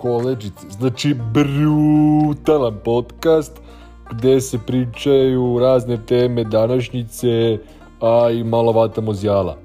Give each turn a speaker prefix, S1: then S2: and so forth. S1: koleđice. Znači, brutalan podcast gdje se pričaju razne teme današnjice, a i malo zjala. mozjala.